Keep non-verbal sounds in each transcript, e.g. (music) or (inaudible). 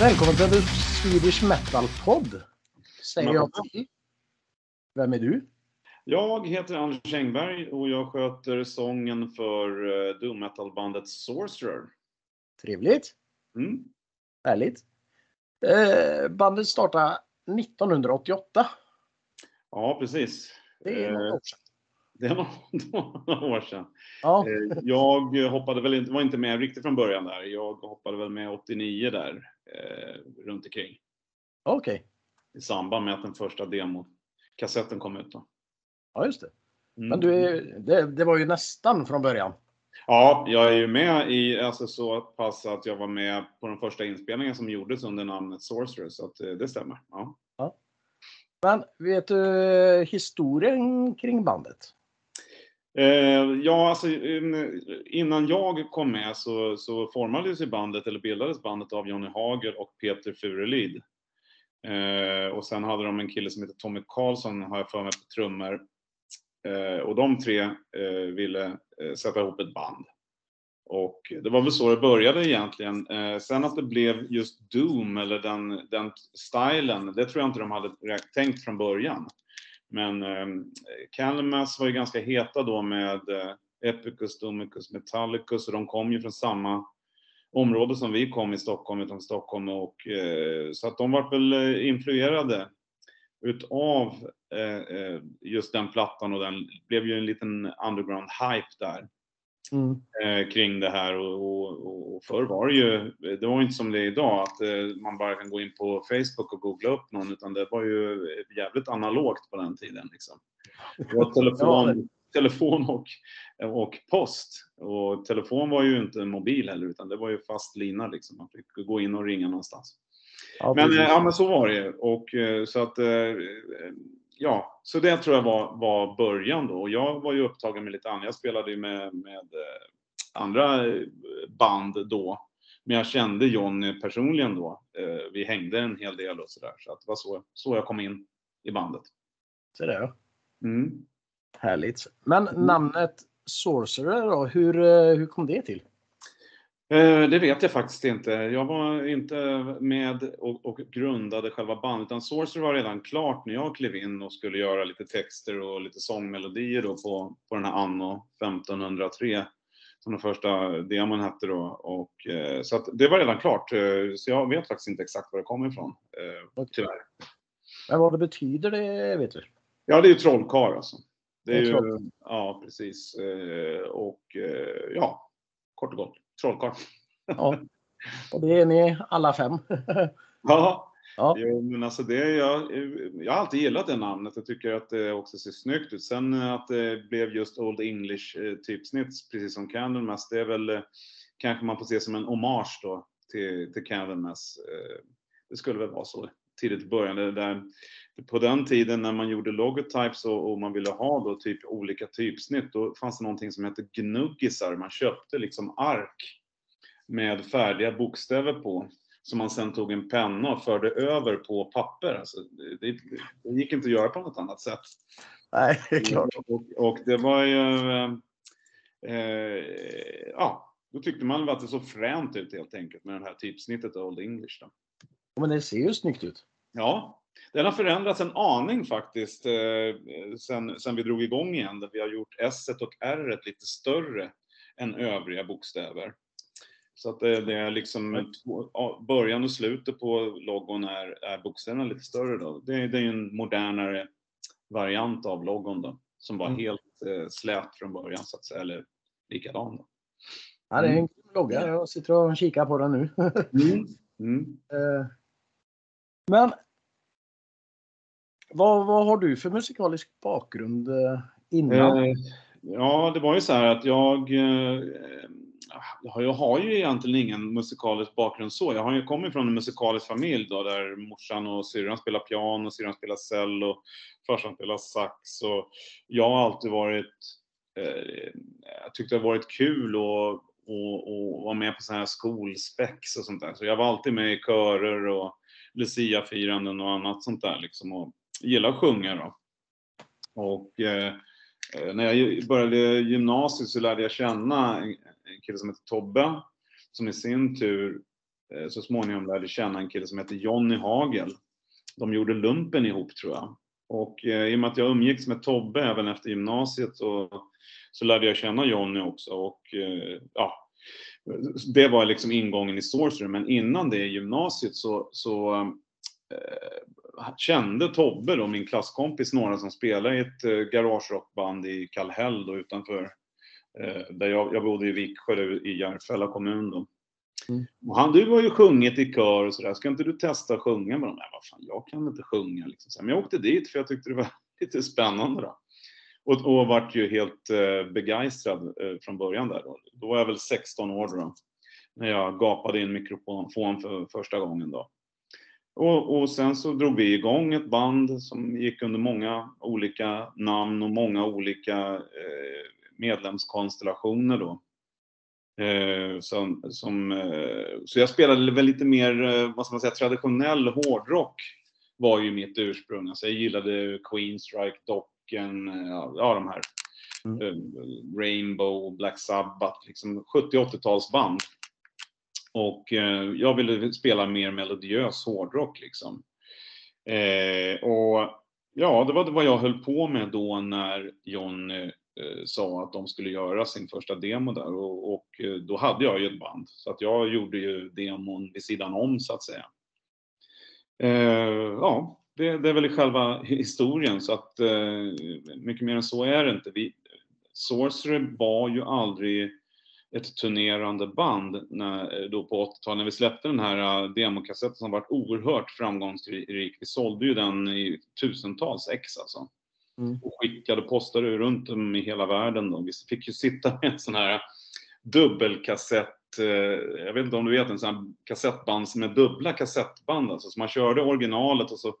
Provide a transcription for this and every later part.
Välkommen till The Swedish Metal Pod. Säger jag till. Vem är du? Jag heter Anders Engberg och jag sköter sången för uh, doom metal-bandet Sorcerer. Trevligt. Mm. Härligt. Eh, bandet startade 1988. Ja, precis. Det är några Eh, år sedan. Det är (laughs) några, år sedan. Ja, Eh, Jag hoppade väl inte, var inte med riktigt från början där. Jag hoppade väl med 89 där, eh, runt omkring. okej. I samband med att den första demokassetten kom ut. Då. Ja, just det. Mm. Men du, är, det, det var ju nästan från början. Ja, jag är ju med i, alltså så pass att jag var med på den första inspelningen som gjordes under namnet Sorcerer, så att eh, det stämmer. Ja. Men vet du historien kring bandet? Eh, ja, alltså innan jag kom med så, så formades ju bandet, eller bildades bandet av Johnny Hager och Peter Furelid. Eh, och sen hade de en kille som heter Tommy Karlsson, har jag för mig, på trummor. Eh, och de tre eh, ville eh, sätta ihop ett band. Och det var väl så det började egentligen. Eh, sen att det blev just Doom, eller den, den stilen, det tror jag inte de hade tänkt från början. Men eh, Candlemass var ju ganska heta då med eh, Epicus, Domicus, Metallicus och de kom ju från samma område som vi kom i Stockholm, utanför Stockholm och eh, så att de var väl eh, influerade utav eh, eh, just den plattan och den blev ju en liten underground hype där. Mm. eh, kring det här och, och, och förr var det ju, det var inte som det är idag att eh, man bara kan gå in på Facebook och googla upp någon utan det var ju jävligt analogt på den tiden liksom. Det var telefon, telefon och, och post och telefon var ju inte mobil heller utan det var ju fast lina liksom. Man fick gå in och ringa någonstans. Ja, Men, eh, ja, men så var det ju. Och så att, ja, så det tror jag var, var början då. Och jag var ju upptagen med lite annat. Jag spelade ju med, med eh, andra eh, band då. Men jag kände Johnny personligen då. Eh, Vi hängde en hel del och sådär. Så att det var så, så jag kom in i bandet. Så där. Mm. Härligt. Men namnet Sorcerer då, hur, hur kom det till? Eh, Det vet jag faktiskt inte. Jag var inte med och, och grundade själva bandet, utan Sorcerer var redan klart när jag klev in och skulle göra lite texter och lite sångmelodier då på, på den här Anno 1503, som den första demon hette då. Och, eh, så att det var redan klart, eh, så jag vet faktiskt inte exakt var det kom ifrån, tyvärr. Men vad det betyder det vet du? Ja, det är ju trollkarl alltså. Det är Det är ju, ja precis. Och ja, kort och gott, trollkarl. Ja. Och det är ni alla fem. (laughs) Ja, Ja. Jo, men alltså det, jag, jag har alltid gillat det namnet. Jag tycker att det också ser snyggt ut. Sen att det blev just Old English eh, typsnitt, precis som Candlemass, det är väl eh, kanske man får se som en hommage då till, till Candlemass. Eh, Det skulle väl vara så tidigt i början. Det där, på den tiden när man gjorde logotypes och, och man ville ha då typ olika typsnitt, då fanns det någonting som hette gnuggisar. Man köpte liksom ark med färdiga bokstäver på som man sen tog en penna och förde över på papper. Alltså, det, det, gick inte att göra på något annat sätt. Nej, det är klart. Och, och det var ju... Eh, eh, ja, då tyckte man att det såg fränt ut helt enkelt med det här typsnittet av Old English. Då. Men det ser ju snyggt ut. Ja, den har förändrats en aning faktiskt eh, sen, sen vi drog igång igen. Där vi har gjort S och R lite större än övriga bokstäver. Så att det, det är liksom början och slutet på logon är, är bokstäverna lite större då. Det, det är en modernare variant av logon då. Som var Mm. helt eh, slät från början så att säga, eller likadan. Då. Ja, det är en Mm. grym logga. Jag sitter och kikar på den nu. Mm. (laughs) Eh, Men vad, vad har du för musikalisk bakgrund eh, innan? Eh, ja, det var ju så här att jag, eh, jag har ju egentligen ingen musikalisk bakgrund så. Jag har ju kommit från en musikalisk familj då, där morsan och syrran spelar piano, syrran spelar cello, farsan spelar sax och jag har alltid varit, eh, jag tyckte det har varit kul och och, och vara med på sådana här skolspex och sånt där. Så jag var alltid med i körer och Lucia-firanden och annat sånt där liksom och gillar att sjunga då. Och eh, när jag började gymnasiet så lärde jag känna en, en kille som heter Tobbe som i sin tur eh, så småningom lärde känna en kille som heter Jonny Hagel. De gjorde lumpen ihop tror jag. Och eh, i och med att jag umgicks med Tobbe även efter gymnasiet så, så lärde jag känna Jonny också och eh, ja, det var liksom ingången i Sorcerer. Men innan det i gymnasiet så, så eh, kände Tobbe då, min klasskompis, några som spelade i ett eh, garagerockband i Kallhäll då utanför eh, där jag, jag bodde i Viksjö i Järfälla kommun då. Mm. Och han, du har ju sjungit i kör och sådär, ska inte du testa att sjunga med dem? Nej, vad fan, jag kan inte sjunga liksom. Men jag åkte dit för jag tyckte det var (laughs) lite spännande då. Och, och vart ju helt eh, begeistrad eh, från början där då. Då var jag väl 16 år då. När jag gapade in mikrofon för första gången då. Och, och, sen så drog vi igång ett band som gick under många olika namn och många olika eh, medlemskonstellationer då. Eh, som, som, eh, så jag spelade väl lite mer, eh, vad ska man säga, traditionell hårdrock var ju mitt ursprung. Alltså jag gillade Queen Strike, Docken, eh, ja de här. Mm. Eh, Rainbow, Black Sabbath, liksom 70-80-talsband. Och eh, jag ville spela mer melodiös hårdrock liksom. Eh, och ja, det var vad jag höll på med då när John Eh, eh sa att de skulle göra sin första demo där och, och, eh, då hade jag ju ett band så att jag gjorde ju demon vid sidan om så att säga. Eh, ja, det, det, är väl själva historien så att eh, mycket mer än så är det inte. Vi, Sorcerer var ju aldrig ett turnerande band när, då på 80-talet när vi släppte den här eh, demokassetten som varit oerhört framgångsrik. Vi sålde ju den i tusentals ex alltså. Mm. Och skickade, postade runt om i hela världen. Då. Vi fick ju sitta med en sån här dubbelkassett, eh, jag vet inte om du vet, en sån här kassettband med dubbla kassettband. Alltså, så man körde originalet och så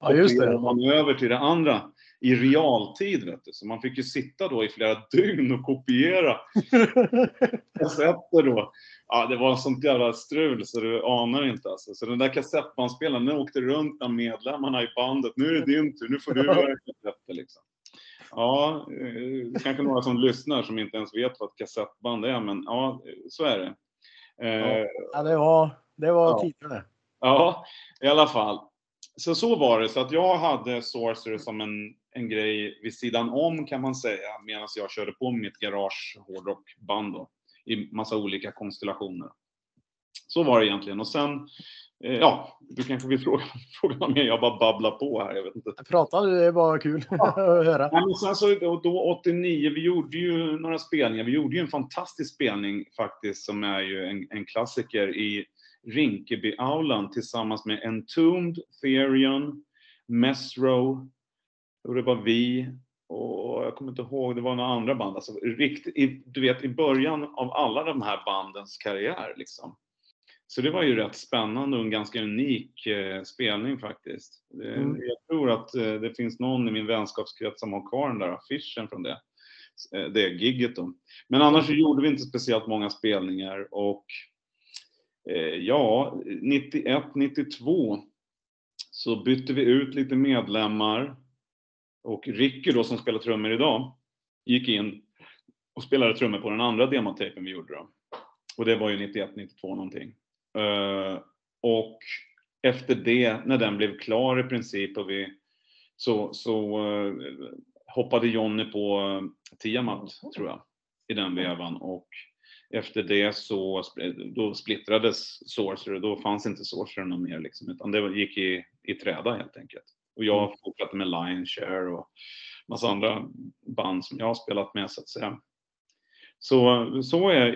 ja, just det. man över till det andra i realtid. Vet du. Så man fick ju sitta då i flera (laughs) dygn och kopiera kassetter då ja, det var sånt jävla strul så du anar inte alltså. Så den där kassettbandspelaren, den åkte runt med medlemmarna i bandet. Nu är det din tur, nu får du göra (laughs) kassetter liksom. Ja, eh, kanske några som lyssnar som inte ens vet vad ett kassettband är, men ja, så är det. Eh, ja, det var, det var ja. tidigare. Ja, i alla fall. Så så var det, så att jag hade Sorcerer som en, en grej vid sidan om kan man säga, medan jag körde på mitt garage hårdrockband då i massa olika konstellationer. Så var det egentligen. Och sen, eh, ja, du kanske vill fråga, (laughs) fråga något mer. Jag bara babblar på här. Jag vet inte. Prata, det var kul ja. (laughs) att höra. Ja, men sen så, då 89, vi gjorde ju några spelningar. Vi gjorde ju en fantastisk spelning faktiskt som är ju en, en klassiker i Rinkeby-aulan tillsammans med Entombed, Therion, Mesro, och det var vi och jag kommer inte ihåg, det var några andra band. Alltså, rikt, i, du vet i början av alla de här bandens karriär liksom. Så det var ju rätt spännande och en ganska unik eh, spelning faktiskt. Mm. Jag tror att eh, det finns någon i min vänskapskrets som har kvar den där affischen från det, eh, det gigget då. Men annars så gjorde vi inte speciellt många spelningar och eh, ja, 91, 92 så bytte vi ut lite medlemmar och Ricky då som spelar trummor idag gick in och spelade trummor på den andra demotejpen vi gjorde då. Och det var ju 91, 92 någonting. Uh, och efter det, när den blev klar i princip och vi så, så uh, hoppade Jonny på eh, uh, Tiamat, tror jag, i den vevan. Och efter det så då splittrades Sorcerer, då fanns inte Sorcerer någon mer liksom, utan det gick i, i träda helt enkelt. Och jag mm. fortsatte med Lion Share och massa andra band som jag har spelat med så att säga. Så, så är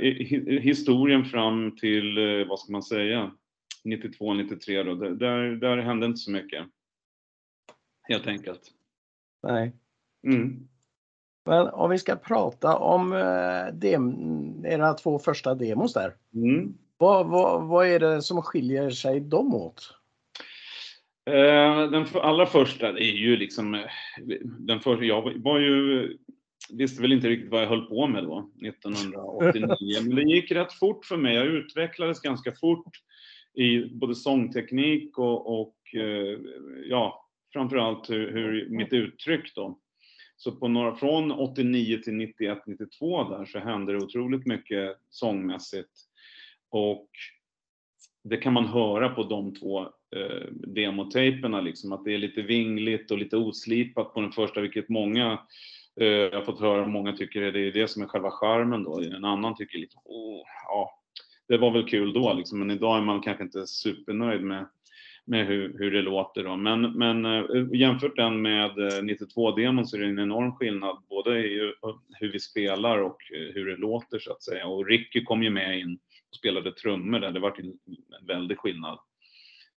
historien fram till, eh, vad ska man säga, 92, 93 då. Där, där hände inte så mycket. Helt enkelt. Nej. Mm. Men om vi ska prata om eh, dem, era två första demos där. Mm. Vad, vad, vad är det som skiljer sig dem åt? Eh, den allra första är ju liksom, eh, den första, jag var ju, visste väl inte riktigt vad jag höll på med då, (laughs) 1989, men det gick rätt fort för mig. Jag utvecklades ganska fort i både sångteknik och, och eh, ja, framförallt hur, hur mitt uttryck då. Så på några, från 89 till 91, 92 där så hände det otroligt mycket sångmässigt. Och det kan man höra på de två eh, demotejperna liksom, att det är lite vingligt och lite oslipat på den första, vilket många eh, jag har fått höra, många tycker det är det som är själva charmen då. En annan tycker lite, oh, ja, det var väl kul då liksom, men idag är man kanske inte supernöjd med med hur, hur det låter då. Men, men eh, jämfört den med 92-demon eh, så är det en enorm skillnad både i hur vi spelar och eh, hur det låter så att säga. Och Ricky kom ju med in och spelade trummor där. Det var en väldig skillnad.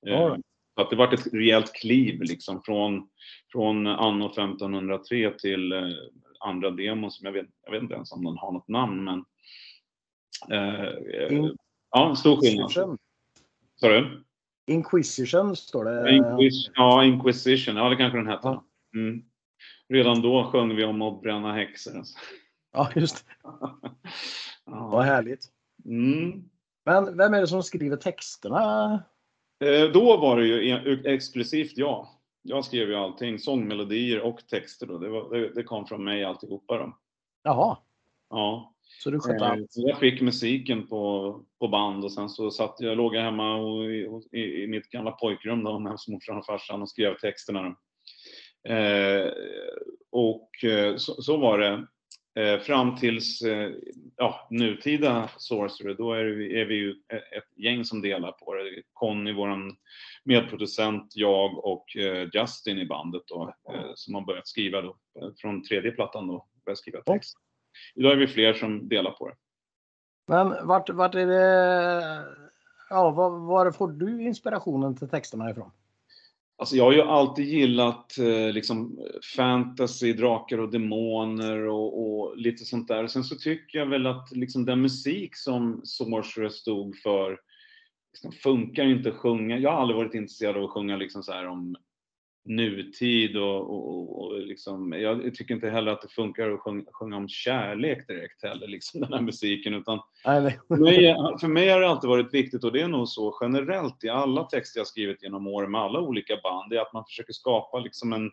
Ja. Så att det var ett rejält kliv liksom från, från anno 1503 till andra demon som jag vet, jag vet inte ens om den har något namn men eh, mm. ja, stor skillnad. Sa du? Inquisition står det. Inquis ja, Inquisition. Ja, det kanske den hette. Mm. Redan då sjöng vi om att bränna häxor. Ja, just det. (laughs) ja. Vad härligt. Mm. Men vem är det som skriver texterna? Eh, då var det ju e- exklusivt jag. Jag skrev ju allting, sångmelodier och texter. Då. Det, var, det, det kom från mig alltihopa. Då. Jaha. Ja. Så du skötte eh, allt? Jag fick musiken på, på band och sen så satt jag, låg jag hemma och, i, i, mitt gamla pojkrum då med morsan och farsan och skrev texterna. Eh, och eh, så, så, var det eh, fram tills eh, ja, nutida Sorcerer, då är vi, är vi ju ett gäng som delar på det. Conny, våran medproducent, jag och eh, Justin i bandet då, som har börjat skriva då, från tredje plattan då, börjat skriva text. Idag är vi fler som delar på det. Men vart, vart är det, ja, var, var får du inspirationen till texterna ifrån? Alltså jag har ju alltid gillat eh, liksom fantasy, drakar och demoner och, och, lite sånt där. Sen så tycker jag väl att liksom den musik som Sorcerer stod för liksom funkar inte att sjunga. Jag har aldrig varit intresserad av att sjunga liksom så här om nutid och, och, och liksom, jag tycker inte heller att det funkar att sjunga, sjunga om kärlek direkt heller, liksom den här musiken. Utan för, mig, för mig har det alltid varit viktigt, och det är nog så generellt i alla texter jag skrivit genom åren med alla olika band, det är att man försöker skapa liksom en,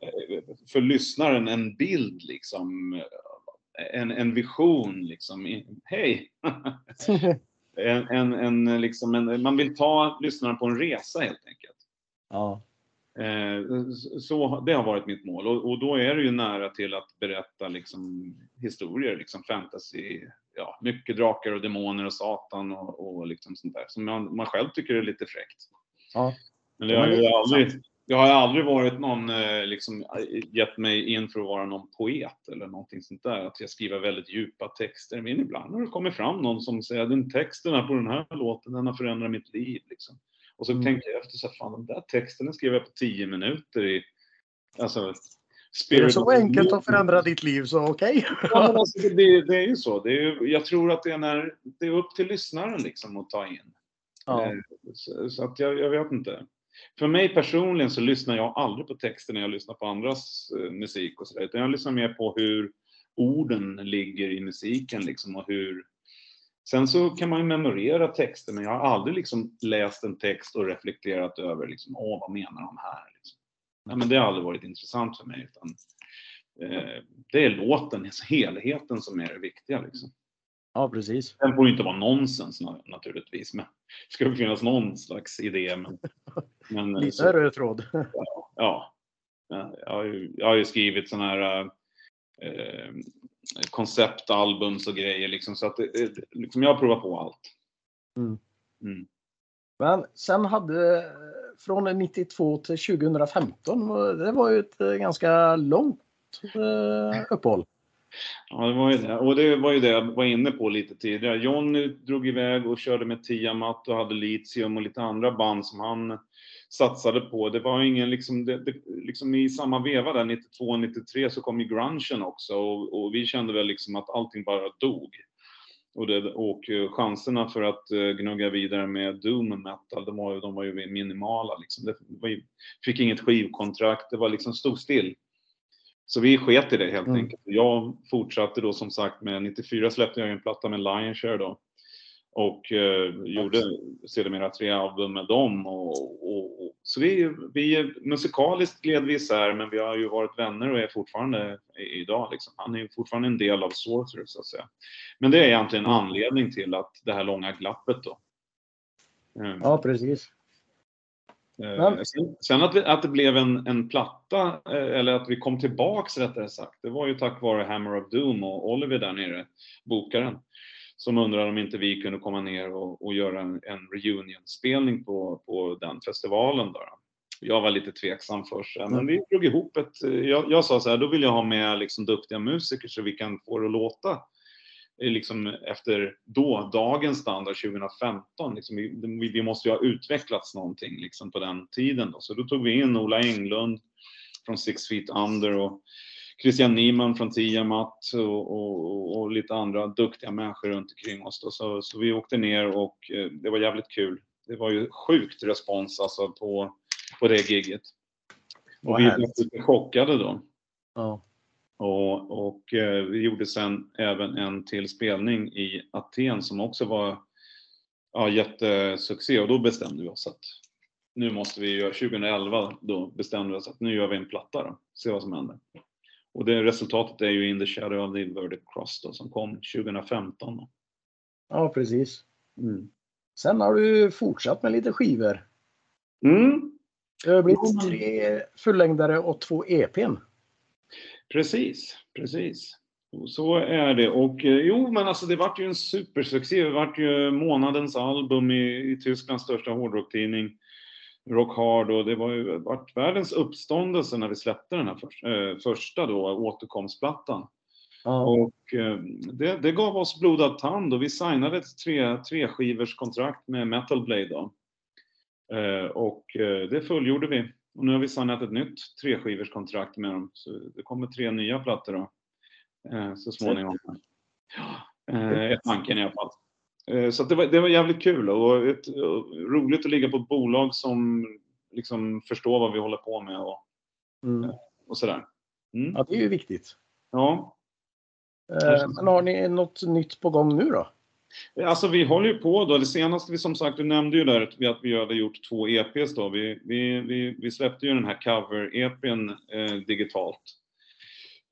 eh, för lyssnaren en bild, liksom, en, en vision. Liksom. Hej! (laughs) en, en, en, liksom en, man vill ta lyssnaren på en resa helt enkelt. Ja. Eh, så det har varit mitt mål och, och, då är det ju nära till att berätta liksom historier, liksom fantasy, ja, mycket drakar och demoner och satan och, och liksom sånt där som man, man själv tycker är lite fräckt. Ja. Men det har ju aldrig, jag har aldrig varit någon, eh, liksom gett mig in för att vara någon poet eller någonting sånt där. Att jag skriver väldigt djupa texter. Men ibland har det kommit fram någon som säger att den texten på den här låten, den har förändrat mitt liv. Liksom. Och så mm. tänkte jag efter så fan den där texten den skrev jag på tio minuter i, alltså Spirit är det så enkelt att förändra ditt liv så okej. Okay. ja, alltså, det, det, är ju så. Det är ju, jag tror att det är, när, det är upp till lyssnaren liksom att ta in. Ja. Eh, så, så, att jag, jag vet inte. För mig personligen så lyssnar jag aldrig på texten när jag lyssnar på andras uh, musik och sådär. Utan jag lyssnar mer på hur orden ligger i musiken liksom och hur Sen så kan man ju memorera texter, men jag har aldrig liksom läst en text och reflekterat över liksom, åh, vad menar de här? Liksom. Nej, men det har aldrig varit intressant för mig. Utan, eh, det är låten, helheten som är det viktiga. Liksom. Ja, precis. Den får inte vara nonsens naturligtvis, men det ska finnas någon slags idé. Men, (laughs) men, eh, Lite röd tråd. ja, ja. Jag, har ju, jag har ju skrivit sådana här eh, konceptalbum och grejer liksom. Så att det, liksom jag har provat på allt. Mm. Mm. Men sen hade från 92 till 2015, det var ju ett ganska långt eh, uppehåll. Ja, det var ju det. Och det var ju det jag var inne på lite tidigare. Johnny drog iväg och körde med Tiamat och hade Litium och lite andra band som han satsade på. Det var ingen liksom, det, det, liksom i samma veva där 92, 93 så kom ju grungen också och, och, vi kände väl liksom att allting bara dog. Och, det, och eh, chanserna för att uh, gnugga vidare med doom metal, de var, de var ju minimala liksom. Det var, fick inget skivkontrakt, det var liksom stod still. Så vi sket i det helt mm. enkelt. Jag fortsatte då som sagt med 94 släppte jag en platta med Lionshare då och eh, gjorde sedermera tre album med dem. Och, och, och, så vi, vi musikaliskt gled vi isär, men vi har ju varit vänner och är fortfarande idag. Liksom. Han är ju fortfarande en del av Sorcerer så att säga. Men det är egentligen en anledning till att det här långa glappet då. Mm. Ja, precis. Eh. Sen, sen, att, vi, att det blev en, en platta, eh, eller att vi kom tillbaks rättare sagt, det var ju tack vare Hammer of Doom och Oliver där nere, bokaren, som undrade om inte vi kunde komma ner och, och göra en, en reunion-spelning på, på den festivalen. Då. Jag var lite tveksam först, men mm. vi drog ihop ett, jag, jag sa så här, då vill jag ha med liksom duktiga musiker så vi kan få det att låta liksom efter då, dagens standard 2015. Liksom, vi, vi, måste ju ha utvecklats någonting liksom på den tiden. Då. Så då tog vi in Ola Englund från Six Feet Under och Christian Niemann från Tiamat och, och, och, lite andra duktiga människor runt omkring oss. Då. Så, så vi åkte ner och eh, det var jävligt kul. Det var ju sjukt respons alltså på, på det giget. Och vi blev lite chockade då. Ja. Och, och eh, vi gjorde sen även en till spelning i Aten som också var ja, jättesuccé och då bestämde vi oss att nu måste vi göra, 2011 då bestämde vi oss att nu gör vi en platta då, se vad som händer. Och det resultatet är ju In the Shadow of the Inverted Cross då, som kom 2015. Då. Ja, precis. Mm. Sen har du fortsatt med lite skivor. Mm. Det har blivit tre fullängdare och två EPn. Precis, precis. Så är det. Och eh, jo, men alltså det vart ju en supersuccé. Det vart ju månadens album i, i Tysklands största hårdrocktidning, Rock Hard, och det var ju vart världens uppståndelse när vi släppte den här för, äh, första då, återkomstplattan. Ja. Och äh, det, det, gav oss blodad tand och vi signade ett tre, tre skivers kontrakt med Metal Blade då. Äh, och det fullgjorde vi och nu har vi signat ett nytt treskivers kontrakt med dem. Så det kommer tre nya plattor då. Eh, så småningom. Ja, eh, tanken i alla fall. Eh, så det var, det var jävligt kul och, ett, och roligt att ligga på ett bolag som liksom förstår vad vi håller på med och, mm. och sådär. Mm. Ja, det är ju viktigt. Ja. Eh, men har ni något nytt på gång nu då? Alltså vi håller ju på då. Det senaste vi som sagt, du nämnde ju där att vi hade gjort två EPs då. Vi, vi, vi, vi släppte ju den här cover-EPn eh, digitalt.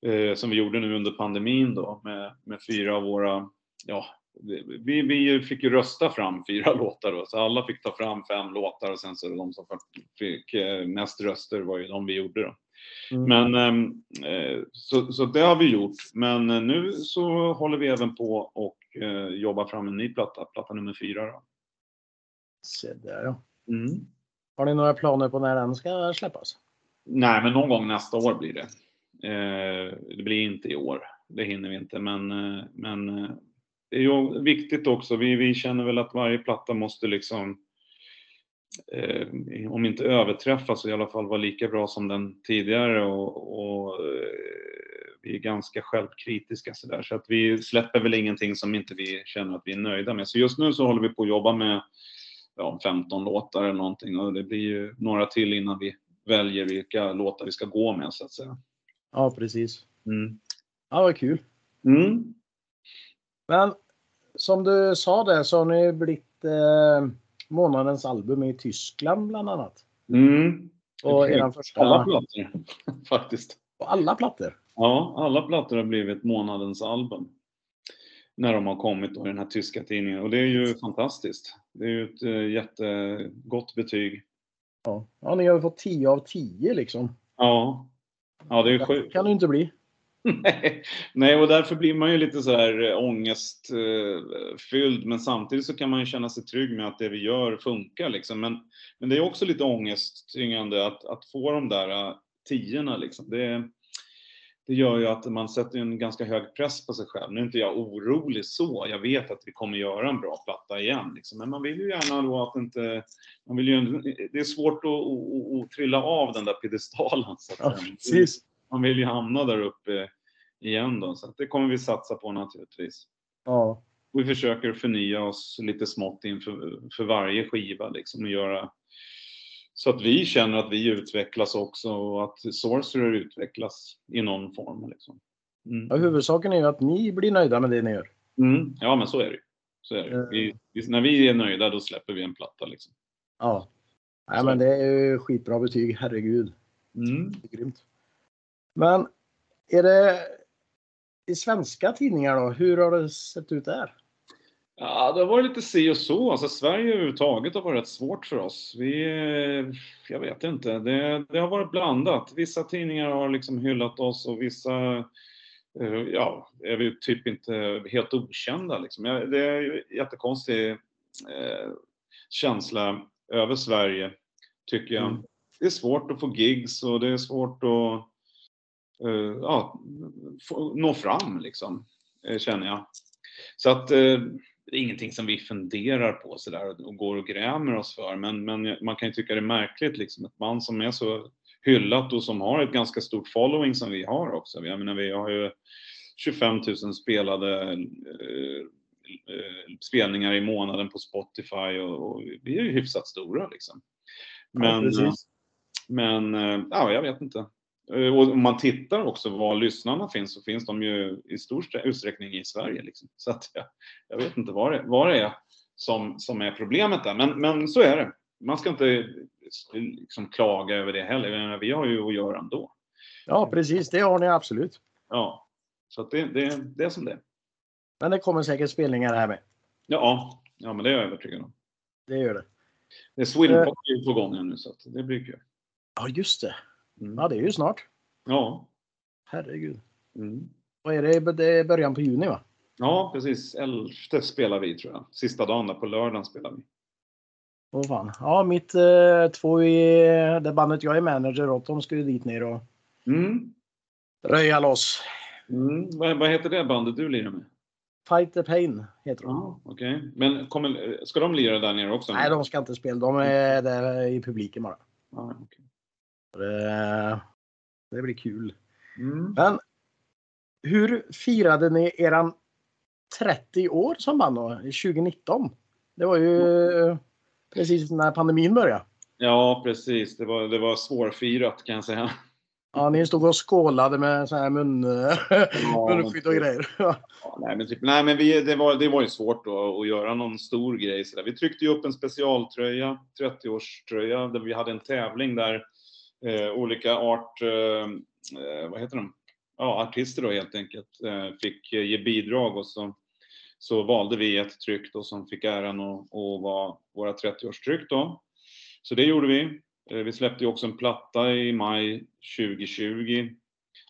Eh, som vi gjorde nu under pandemin då med, med fyra av våra, ja, vi, vi fick ju rösta fram fyra (laughs) låtar då, så alla fick ta fram fem låtar och sen så de som fick eh, mest röster var ju de vi gjorde då. Mm. Men ehm, eh, så, så det har vi gjort. Men eh, nu så håller vi även på och jobbar fram en ny platta, platta nummer fyra. Då. Se där ja. Mm. Har ni några planer på när den ska släppas? Nej, men någon gång nästa år blir det. Det blir inte i år. Det hinner vi inte, men, men det är ju viktigt också. Vi, vi känner väl att varje platta måste liksom eh, om inte överträffas så i alla fall vara lika bra som den tidigare och, och eh, vi är ganska självkritiska så där så att vi släpper väl ingenting som inte vi känner att vi är nöjda med. Så just nu så håller vi på att jobba med ja, 15 låtar eller någonting och det blir ju några till innan vi väljer vilka låtar vi ska gå med så att säga. Ja, precis. Mm. Ja, vad kul. Mm. Men som du sa där så har ni blivit eh, månadens album i Tyskland bland annat. Mm. Och eran första... Alla plattor (laughs) faktiskt. På alla plattor? Ja, alla plattor har blivit månadens album. När de har kommit då i den här tyska tidningen och det är ju fantastiskt. Det är ju ett äh, jättegott betyg. Ja. ja, ni har fått 10 av 10 liksom. Ja. Ja, det är sjukt. Det kan det inte bli. Nej, och därför blir man ju lite så här eh, ångestfylld, men samtidigt så kan man ju känna sig trygg med att det vi gör funkar liksom. Men, men det är också lite ångesttyngande att, att få de där uh, tiorna liksom. Det, det gör ju att man sätter en ganska hög press på sig själv. Nu är inte jag orolig så. Jag vet att vi kommer göra en bra platta igen. Liksom. Men man vill ju gärna då att inte... Man vill ju, det är svårt att, att, att trilla av den där piedestalen. Så ja, precis man vill ju hamna där uppe igen då, så det kommer vi satsa på naturligtvis. Ja. Vi försöker förnya oss lite smått inför för varje skiva liksom och göra så att vi känner att vi utvecklas också och att Sorcerer utvecklas i någon form. Liksom. Mm. Ja, huvudsaken är ju att ni blir nöjda med det ni gör. Mm. Ja, men så är det så är det. Vi, vi, när vi är nöjda, då släpper vi en platta. Liksom. Ja. Nej, men det är ju skitbra betyg, herregud. Mm. Det är grymt. Men är det i svenska tidningar då? Hur har det sett ut där? Ja, det har varit lite si och så. Alltså, Sverige överhuvudtaget har varit rätt svårt för oss. Vi, jag vet inte. Det, det har varit blandat. Vissa tidningar har liksom hyllat oss och vissa eh, ja, är vi typ inte helt okända. Liksom. Det är en jättekonstig eh, känsla över Sverige, tycker jag. Mm. Det är svårt att få gigs och det är svårt att eh, ja, få, nå fram, liksom, eh, känner jag. Så att eh, det är ingenting som vi funderar på sådär och går och grämer oss för. Men, men man kan ju tycka det är märkligt liksom ett band som är så hyllat och som har ett ganska stort following som vi har också. Jag menar, vi har ju 25 000 spelade eh, eh, spelningar i månaden på Spotify och, och, vi är ju hyfsat stora liksom. Men, ja, men eh, ja, jag vet inte. Eh, och om man tittar också var lyssnarna finns så finns de ju i stor utsträckning i Sverige. Liksom. Så att jag, jag vet inte vad det, vad det är som, som är problemet där. Men, men så är det. Man ska inte liksom klaga över det heller. Vi har ju att göra ändå. Ja, precis. Det har ni absolut. Ja, så det, det, det är som det Men det kommer säkert spelningar här med. Ja, ja men det är jag övertygad om. Det gör det. Det är Swinpop uh, på gång nu så det blir kul. Ja, just det. Mm. Ja, det är ju snart. Ja. Herregud. Mm. Vad är det? Det är början på juni va? Ja, precis. Elfte spelar vi tror jag. Sista dagen där på lördagen spelar vi. Åh fan. Ja, mitt eh, två i det bandet jag är manager åt, de ska ju dit ner och mm. röja loss. Mm. Vad, vad, heter det bandet du lirar med? Fight the Pain heter de. Ah, Okej, okay. men kommer, ska de lira där nere också? Nej, de ska inte spela. De är där i publiken bara. Ah, okay. Det, det blir kul. Mm. Men hur firade ni eran 30 år som band då, 2019? Det var ju precis när pandemin började. Ja, precis. Det var, det var svårfirat kan jag säga. Ja, ni stod och skålade med så här mun, (laughs) ja, munskydd och grejer. Ja, nej, men, typ, nej, men vi, det, var, det var ju svårt då, att göra någon stor grej. Så där. Vi tryckte ju upp en specialtröja, 30-årströja, där vi hade en tävling där Eh, olika art, eh, eh, vad heter de? Ja, artister då helt enkelt eh, fick ge bidrag och så, så valde vi ett tryck då som fick äran att, att vara våra 30-årstryck då. Så det gjorde vi. Eh, vi släppte ju också en platta i maj 2020.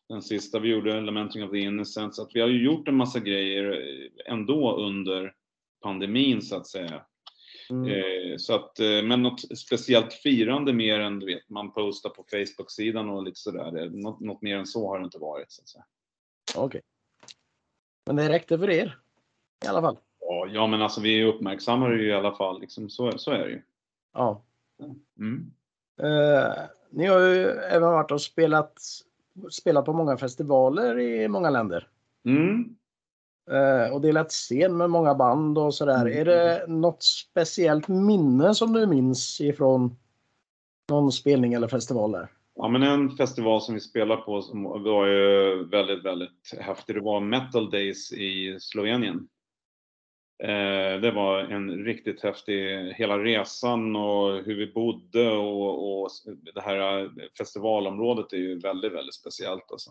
Den sista vi gjorde, Lamenting of the Innocent. Så att vi har ju gjort en massa grejer eh, ändå under pandemin så att säga. Mm. Eh, så att, eh, men något speciellt firande mer än du vet, man postar på Facebook-sidan och lite sådär. Något, något mer än så har det inte varit. så. Okej. Okay. Men det räckte för er? I alla fall? Ja, ja men alltså vi uppmärksammar det ju i alla fall. Liksom, så, så är det ju. Ja. Mm. Uh, ni har ju även varit och spelat, spelat på många festivaler i många länder. Mm. Uh, och delat scen med många band och sådär. Mm. Är det något speciellt minne som du minns ifrån någon spelning eller festival där? Ja, men en festival som vi spelade på som var ju väldigt, väldigt häftig. Det var Metal Days i Slovenien. Eh, det var en riktigt häftig, hela resan och hur vi bodde och, och det här festivalområdet är ju väldigt, väldigt speciellt alltså.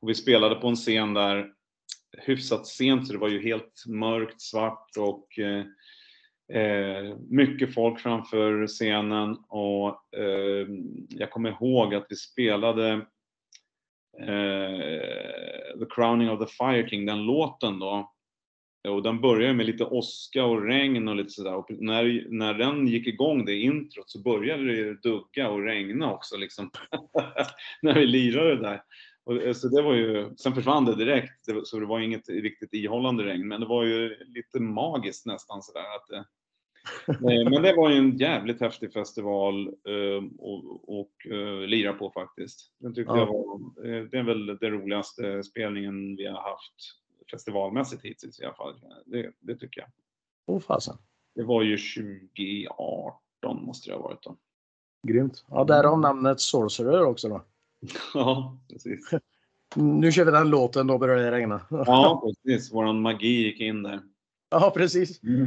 Och vi spelade på en scen där hyfsat sent så det var ju helt mörkt, svart och eh, eh, mycket folk framför scenen och eh, jag kommer ihåg att vi spelade eh, The Crowning of the Fire King, den låten då och den börjar med lite åska och regn och lite sådär. Och när, när den gick igång, det introt, så började det dugga och regna också liksom. (laughs) när vi lirade där. Och, eh, så det var ju, sen försvann det direkt, så det var inget riktigt ihållande regn. Men det var ju lite magiskt nästan sådär. Att det, eh, men det var ju en jävligt häftig festival eh, och, och lira på faktiskt. Den tyckte ja. jag var, det är väl den roligaste spelningen vi har haft festivalmässigt hittills i alla fall. Det, det tycker jag. Åh oh, fasen. Det var ju 2018 måste det ha varit då. Grymt. Ja, därav namnet Sorcerer också då. (laughs) ja, precis. Nu kör vi den låten, då börjar det regna. (laughs) ja, precis. Våran magi gick in där. Ja, precis. Mm.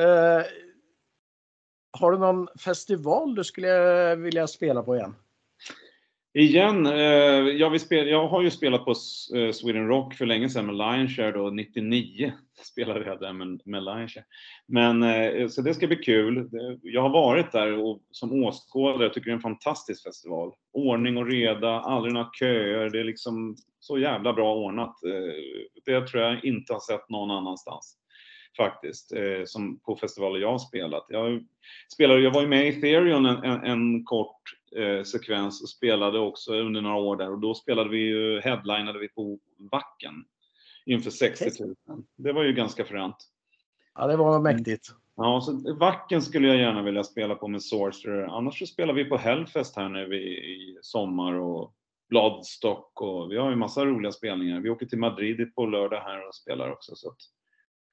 Uh, har du någon festival du skulle vilja spela på igen? Igen, eh, jag, spela, jag, har ju spelat på eh, Sweden Rock för länge sedan med Lionshare då, 99 (laughs) spelade jag där med, med Lionshare. Men, eh, så det ska bli kul. Jag har varit där och, som åskådare, jag tycker det är en fantastisk festival. Ordning och reda, aldrig några köer, det är liksom så jävla bra ordnat. Eh, det tror jag inte har sett någon annanstans faktiskt, som på festivaler jag har spelat. Jag, spelade, jag var ju med i Ethereum en, en, en kort eh, sekvens och spelade också under några år där och då spelade vi ju, headlinade vi på Vacken inför 60 000. Det var ju ganska fränt. Ja, det var mäktigt. Ja, så Vacken skulle jag gärna vilja spela på med Sorcerer. Annars så spelar vi på Hellfest här nu i, i sommar och Bloodstock och vi har ju massa roliga spelningar. Vi åker till Madrid på lördag här och spelar också. Så att...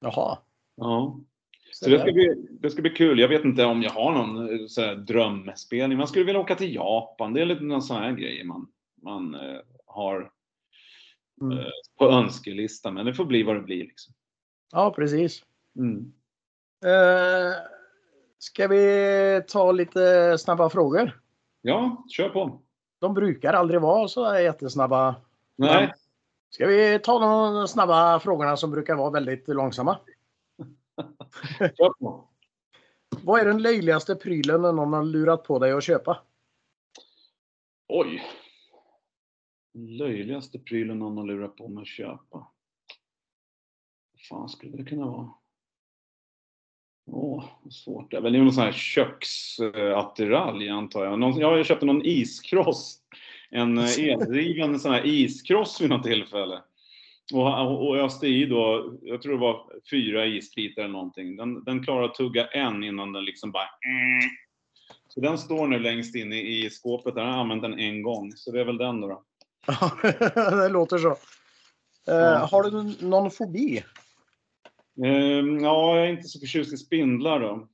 Jaha. Ja. Så det ska, bli, det ska bli kul. Jag vet inte om jag har någon eh, så här, drömspelning. Man skulle vilja åka till Japan. Det är lite någon sån här grejer man, man eh, har mm. eh, på önskelistan. Men det får bli vad det blir. Liksom. Ja, precis. Mm. Eh, ska vi ta lite snabba frågor? Ja, kör på. De brukar aldrig vara så här jättesnabba. Nej. Ska vi ta de snabba frågorna som brukar vara väldigt långsamma? Vad är den löjligaste prylen någon har lurat på dig att köpa? Oj. Löjligaste prylen någon har lurat på mig att köpa. Vad fan skulle det kunna vara? Åh, vad svårt. Det är väl någon sån här köksattiralj antar jag. Någon, jag köpte någon iskross. En eh, eldriven sån här iskross vid något tillfälle. Och, och öste i då, jag tror det var fyra isbitar eller någonting. Den, den klarar att tugga en innan den liksom bara... Så den står nu längst inne i skåpet. Där. Jag har använt den en gång. Så det är väl den då. då. (laughs) det låter så. Uh, Har du någon fobi? Uh, ja, jag är inte så förtjust i spindlar då.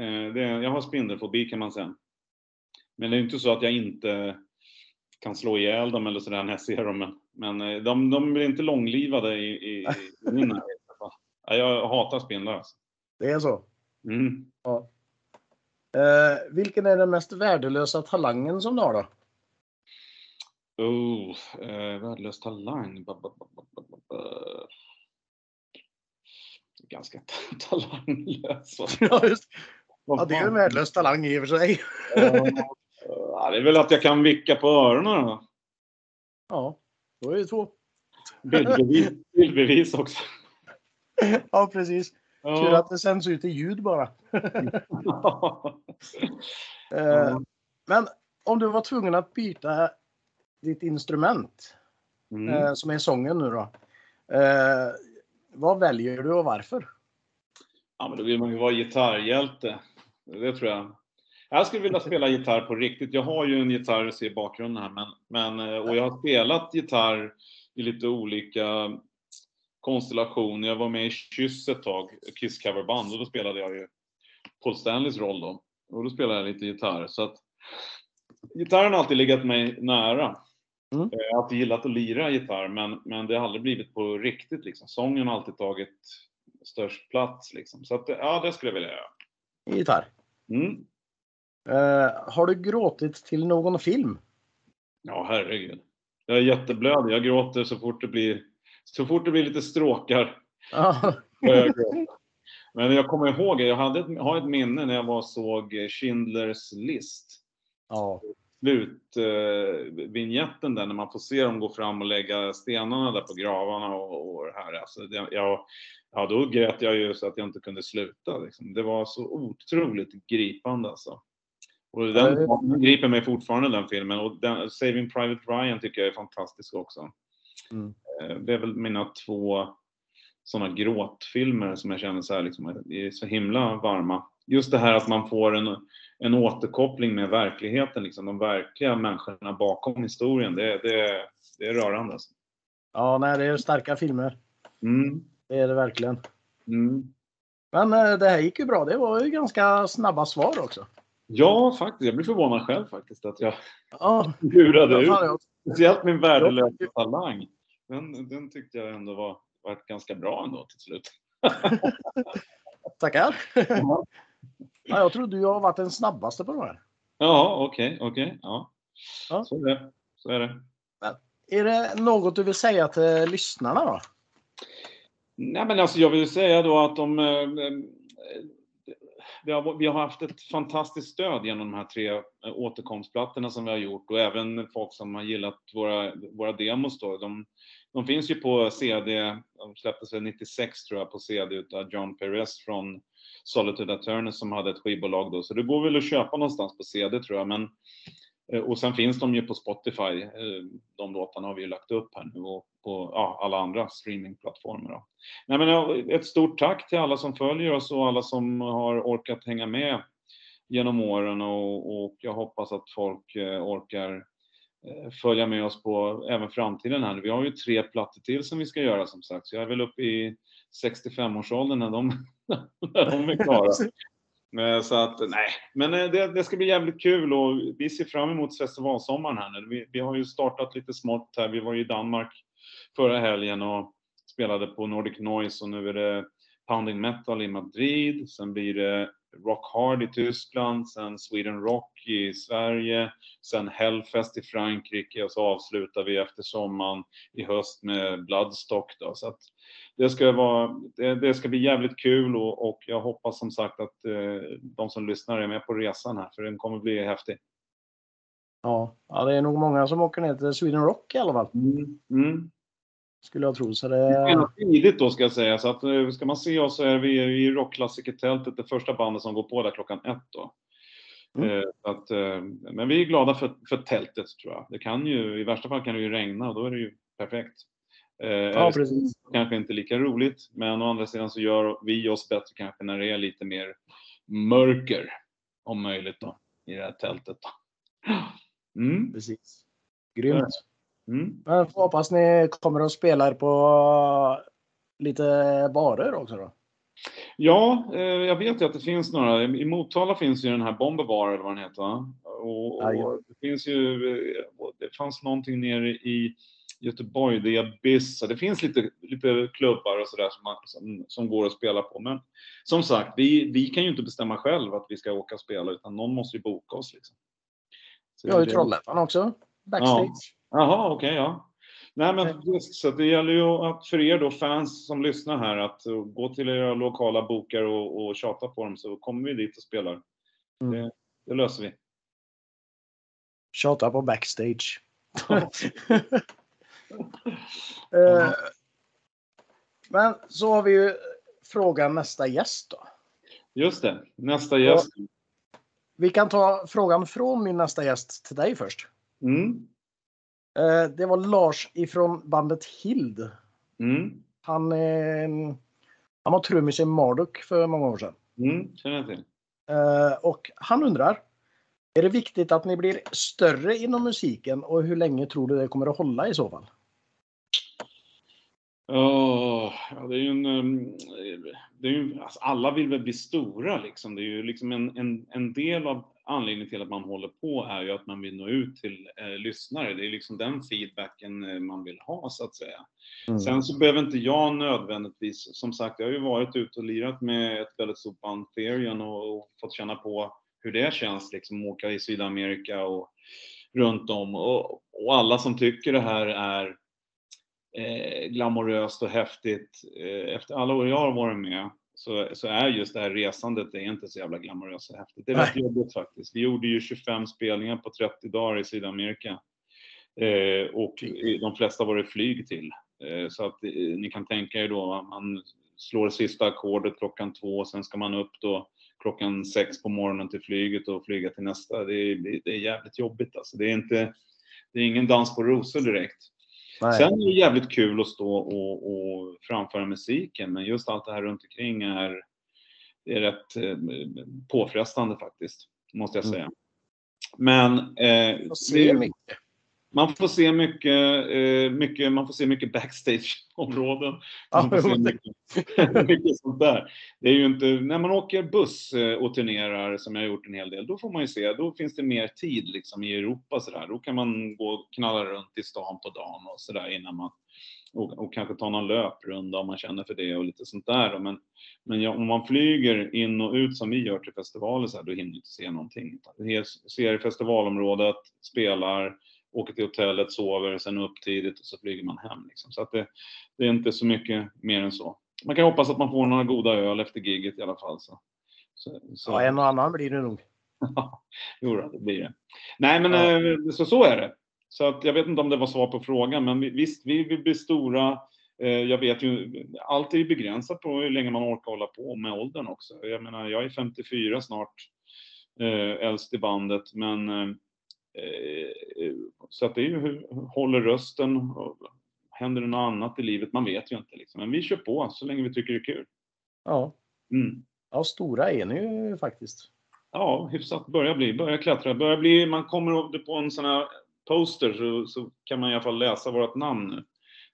Uh, det, jag har spindelfobi kan man säga. Men det är inte så att jag inte kan slå ihjäl dem eller sådär när jag ser dem. Men, men eh, de, de blir inte långlivade i, i, i min (laughs) närhet. Jag hatar spindlar. Alltså. Det är så? Mm. Ja. Eh, vilken är den mest värdelösa talangen som du har då? Oh, eh, värdelös talang? Ba, ba, ba, Ganska (laughs) talanglös. ja, just. ja, det är en värdelös talang i och för sig. Ja, det är väl att jag kan vicka på öronen då. Ja, då är det två. Bildbevis, (laughs) bildbevis också. Ja, precis. Ja. Tur att det sänds ut i ljud bara. ja. (laughs) Men om du var tvungen att byta ditt instrument, mm. Eh, som är sången nu då. Eh, vad väljer du och varför? Ja, men då vill man ju vara gitarrhjälte. Det tror jag. Jag skulle vilja spela gitarr på riktigt. Jag har ju en gitarr, ser i bakgrunden här, men, men, eh, och jag har spelat gitarr i lite olika konstellationer. Jag var med i Kyss ett tag, Kiss coverband, och då spelade jag ju Paul Stanleys roll då. Och då spelade jag lite gitarr. Så att gitarren har alltid legat mig nära. Mm. Jag har alltid gillat att lira gitarr, men, men det har aldrig blivit på riktigt liksom. Sången har alltid tagit störst plats liksom. Så att, ja, det skulle jag vilja göra. Gitarr? Mm. Uh, har du gråtit till någon film? Ja, herregud. Jag är jätteblödig. Jag gråter så fort det blir, så fort det blir lite stråkar. jag Men jag kommer ihåg, jag hade ett, har ett minne när jag var såg Schindlers list. Ja. Slutvinjetten uh, där när man får se dem gå fram och lägga stenarna där på gravarna och, och här. Alltså, det, jag, ja, då grät jag ju så att jag inte kunde sluta. Liksom. Det var så otroligt gripande alltså. Och den, den griper mig fortfarande den filmen och den, Saving Private Ryan tycker jag är fantastisk också. Mm. Eh, det är väl mina två sådana gråtfilmer som jag känner så här liksom, är så himla varma. Just det här att man får en, en återkoppling med verkligheten, liksom, de verkliga människorna bakom historien. Det, det, det är rörande. Alltså. Ja, nej, det är starka filmer. Mm. Det är det verkligen. Mm. Men eh, det här gick ju bra. Det var ju ganska snabba svar också. Ja, faktiskt. Jag blir förvånad själv faktiskt att jag ja. (laughs) lurade ut. Speciellt min värdelösa talang. Den, den tyckte jag ändå var, var ganska bra ändå till slut. (laughs) Tackar. Ja. (laughs) ja, jag tror du har varit den snabbaste på de här. Ja, okej, okay, okej. Okay, ja. ja. så, är det. så är det. Är det något du vill säga till lyssnarna då? Nej, men alltså jag vill säga då att de eh, vi har, vi har haft ett fantastiskt stöd genom de här tre eh, återkomstplattorna som vi har gjort och även folk som har gillat våra, våra demos då. De, de finns ju på CD, de släpptes väl 96 tror jag på CD utav John Perez från Solitude Attorney som hade ett skivbolag då, så det går väl att köpa någonstans på CD tror jag, men Eh, och sen finns de ju på Spotify. Eh, de låtarna har vi ju lagt upp här nu och på ja, alla andra streamingplattformar. Då. Nej, men ett stort tack till alla som följer oss och alla som har orkat hänga med genom åren och, och jag hoppas att folk eh, orkar följa med oss på även framtiden här. Vi har ju tre plattor till som vi ska göra som sagt, så jag är väl uppe i 65-årsåldern när de, (laughs) när de är klara. (laughs) Så att nej, men eh, det, det, ska bli jävligt kul och vi ser fram emot festivalsommaren här nu. Vi, vi har ju startat lite smått här. Vi var i Danmark förra helgen och spelade på Nordic Noise och nu är det Pounding Metal i Madrid. Sen blir det Rock Hard i Tyskland, sen Sweden Rock i Sverige, sen Hellfest i Frankrike och så avslutar vi efter sommaren i höst med Bloodstock. Då. Så det ska, vara, det, det, ska bli jävligt kul och, och jag hoppas som sagt att eh, de som lyssnar är med på resan här, för den kommer bli häftig. Ja, ja det är nog många som åker ner till Sweden Rock i alla fall. Mm. Mm. Skulle jag tro. Så det... det är tidigt då ska jag säga, så att eh, ska man se oss så är vi i rockklassikertältet, det första bandet som går på där klockan ett då. Mm. Eh, att, eh, men vi är glada för, för tältet tror jag. Det kan ju, i värsta fall kan det ju regna och då är det ju perfekt. Ja, precis. Kanske inte lika roligt, men å andra sidan så gör vi oss bättre kanske när det är lite mer mörker, om möjligt då, i det här tältet. Då. Mm. Precis. Grymt. Mm. Men hoppas ni kommer att spela på lite barer också då? Ja, eh, jag vet ju att det finns några. I Motala finns ju den här Bomber Bar eller vad den heter. Och, och det finns ju, eh, det fanns någonting nere i Göteborg, det är Abyss, det finns lite, lite klubbar och sådär som, som, som, går att spela på. Men som sagt, vi, vi kan ju inte bestämma själv att vi ska åka och spela utan någon måste ju boka oss. Liksom. Så har ju Trollhättan också, backstage. Ja. Jaha, okej, okay, ja. Nej, men så det gäller ju att för er då fans som lyssnar här att gå till era lokala bokare och, och tjata på dem så kommer vi dit och spelar. Mm. Det, det löser vi. Tjata på backstage. (laughs) Eh, men så har vi ju frågan nästa gäst då. Just det, nästa gäst. Och vi kan ta frågan från min nästa gäst till dig först. Mm. Eh, det var Lars ifrån bandet Hild. Mm. Han, han var trummis i Marduk för många år sedan. Mm, känner jag till. Eh, och han undrar, är det viktigt att ni blir större inom musiken och hur länge tror du det kommer att hålla i så fall? Oh, ja, det är ju en... Det är ju, alltså alla vill väl bli stora liksom. Det är ju liksom en, en, en del av anledningen till att man håller på är ju att man vill nå ut till eh, lyssnare. Det är liksom den feedbacken eh, man vill ha så att säga. Mm. Sen så behöver inte jag nödvändigtvis, som sagt, jag har ju varit ute och lirat med ett väldigt stort band, Therion, och, och fått känna på hur det känns liksom åka i Sydamerika och runt om. Och, och alla som tycker det här är eh, glamoröst och häftigt. Eh, efter alla år jag har varit med så, så är just det här resandet det är inte så jävla glamoröst och häftigt. Det är rätt jobbigt faktiskt. Vi gjorde ju 25 spelningar på 30 dagar i Sydamerika. Eh, och de flesta var det flyg till. Eh, så att eh, ni kan tänka er då, man slår sista ackordet klockan två, sen ska man upp då klockan sex på morgonen till flyget och flyga till nästa. Det är, det är jävligt jobbigt alltså. Det är inte, det är ingen dans på rosor direkt. Nej. Sen är det jävligt kul att stå och, och framföra musiken, men just allt det här runt omkring är, är rätt eh, påfrestande faktiskt, måste jag mm. säga. Men... Eh, det, mycket man får se mycket, eh, mycket, man får se mycket backstageområden. Man får se mycket, (laughs) mycket sånt där. Det är ju inte, när man åker buss eh, och turnerar, som jag har gjort en hel del, då får man ju se, då finns det mer tid liksom i Europa sådär. Då kan man gå och knalla runt i stan på dagen och sådär innan man och, och, kanske ta någon löprunda om man känner för det och lite sånt där. Men, men ja, om man flyger in och ut som vi gör till festivaler så här, då hinner du inte se någonting. Du ser festivalområdet, spelar, åker till hotellet, sover, sen upp tidigt och så flyger man hem. Liksom. Så att det, det, är inte så mycket mer än så. Man kan hoppas att man får några goda öl efter giget i alla fall. Så. Så, så. Ja, en och annan blir det nog. (laughs) jo, det blir det. Nej, men ja. Eh, så, så är det. Så att jag vet inte om det var svar på frågan, men visst, vi vill bli stora. Eh, jag vet ju, allt är ju begränsat på hur länge man orkar hålla på med åldern också. Jag menar, jag är 54 snart, eh, äldst i bandet, men så att det är ju hur håller rösten, händer det något annat i livet? Man vet ju inte liksom. Men vi kör på så länge vi tycker det är kul. Ja. Mm. Ja, stora är ni ju faktiskt. Ja, hyfsat. Börjar bli, börjar klättra. Börjar bli, man kommer på en sån här poster så, så kan man i alla fall läsa vårt namn nu.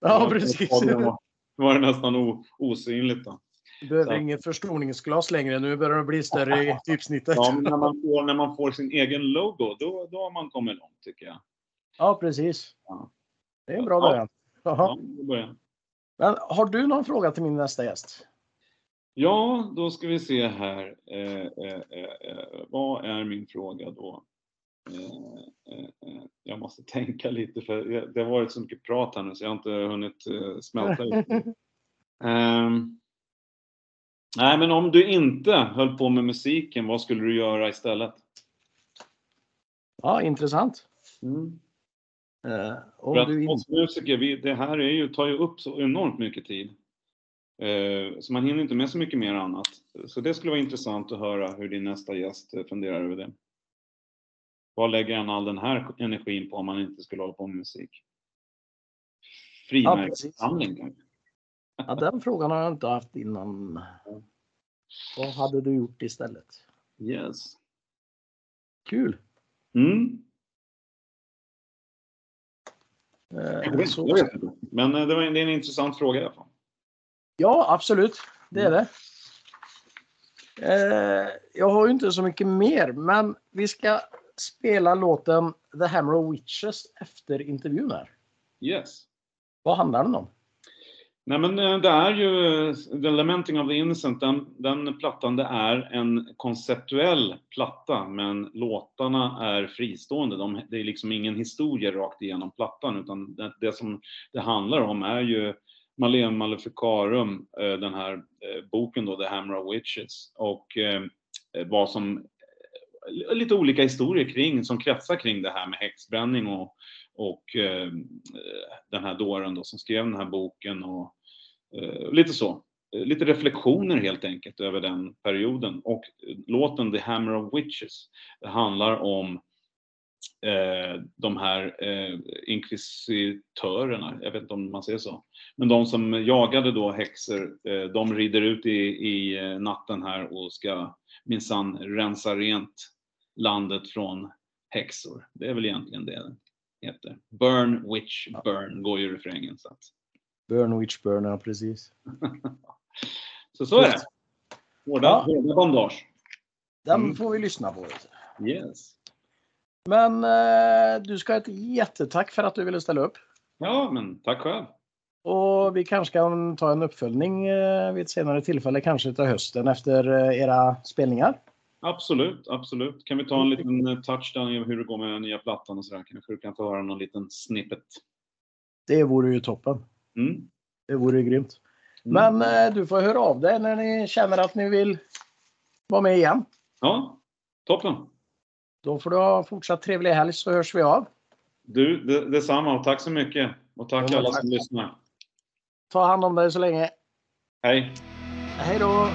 Ja, precis. Var, var det nästan o, osynligt då. Du behöver inget förstoringsglas längre. Nu börjar det bli större i (laughs) typsnittet. Ja, när man (laughs) får, när man får sin egen logo, då, då har man kommit långt tycker jag. Ja, precis. Ja. Det är en bra början. Ja, början. Men har du någon fråga till min nästa gäst? Ja, då ska vi se här. Eh, eh, eh, eh vad är min fråga då? Eh, eh, jag måste tänka lite för det har varit så mycket prat här nu så jag har inte hunnit smälta det. (laughs) Ehm, nej, men om du inte höll på med musiken, vad skulle du göra istället? Ja, intressant. Mm. Uh, om För att du oss musiker, vi, det här är ju, tar ju upp så enormt mycket tid. Uh, så man hinner inte med så mycket mer annat. Så det skulle vara intressant att höra hur din nästa gäst funderar över det. Vad lägger han all den här energin på om man inte skulle hålla på med musik? Frimärkssamling ja, kanske? Ja, den frågan har jag inte haft innan. Vad hade du gjort istället? Yes. Kul! Mm. Eh, jag vet, jag vet inte. Men eh, det, var, det är en intressant fråga i alla fall. Ja, absolut. Det är det. Eh, jag har ju inte så mycket mer, men vi ska spela låten The Hammer of Witches efter intervjun här. Yes. Vad handlar den om? Nej men eh, det är ju eh, The Lamenting of the Innocent, den, den plattan det är en konceptuell platta men låtarna är fristående. De, det är liksom ingen historia rakt igenom plattan utan det, det som det handlar om är ju Malem Maleficarum, eh, den här boken då, The Hammer of Witches och vad som lite olika historier kring, som kretsar kring det här med häxbränning och, och eh, den här dåren då som skrev den här boken och Eh, lite så. Eh, lite reflektioner helt enkelt över den perioden och eh, låten The Hammer of Witches handlar om eh, de här eh, inkvisitörerna, jag vet inte om man säger så, men de som jagade då häxor, eh, de rider ut i, i natten här och ska minsann rensa rent landet från häxor. Det är väl egentligen det det heter. Burn, witch, burn går ju refrängen. Så att... Burn, ja precis. (laughs) så så är det. Hårda, ja. hårda bandage. Den mm. får vi lyssna på. Yes. Men eh, du ska ha ett jättetack för att du ville ställa upp. Ja, men tack själv. Och vi kanske kan ta en uppföljning eh, vid ett senare tillfälle, kanske till hösten efter eh, era spelningar. Absolut, absolut. Kan vi ta en liten eh, touchdown i hur det går med nya plattan och sådär? Kanske du kan få höra någon liten snippet. Det vore ju toppen. Mm. Det vore grymt. Mm. Men eh, du får höra av dig när ni känner att ni vill vara med igen. Ja, toppen. Då får du ha fortsatt trevlig helg så hörs vi av. Du, det, detsamma och tack så mycket. Och tack ja, alla tack. som lyssnar. Ta hand om dig så länge. Hej. Hej då.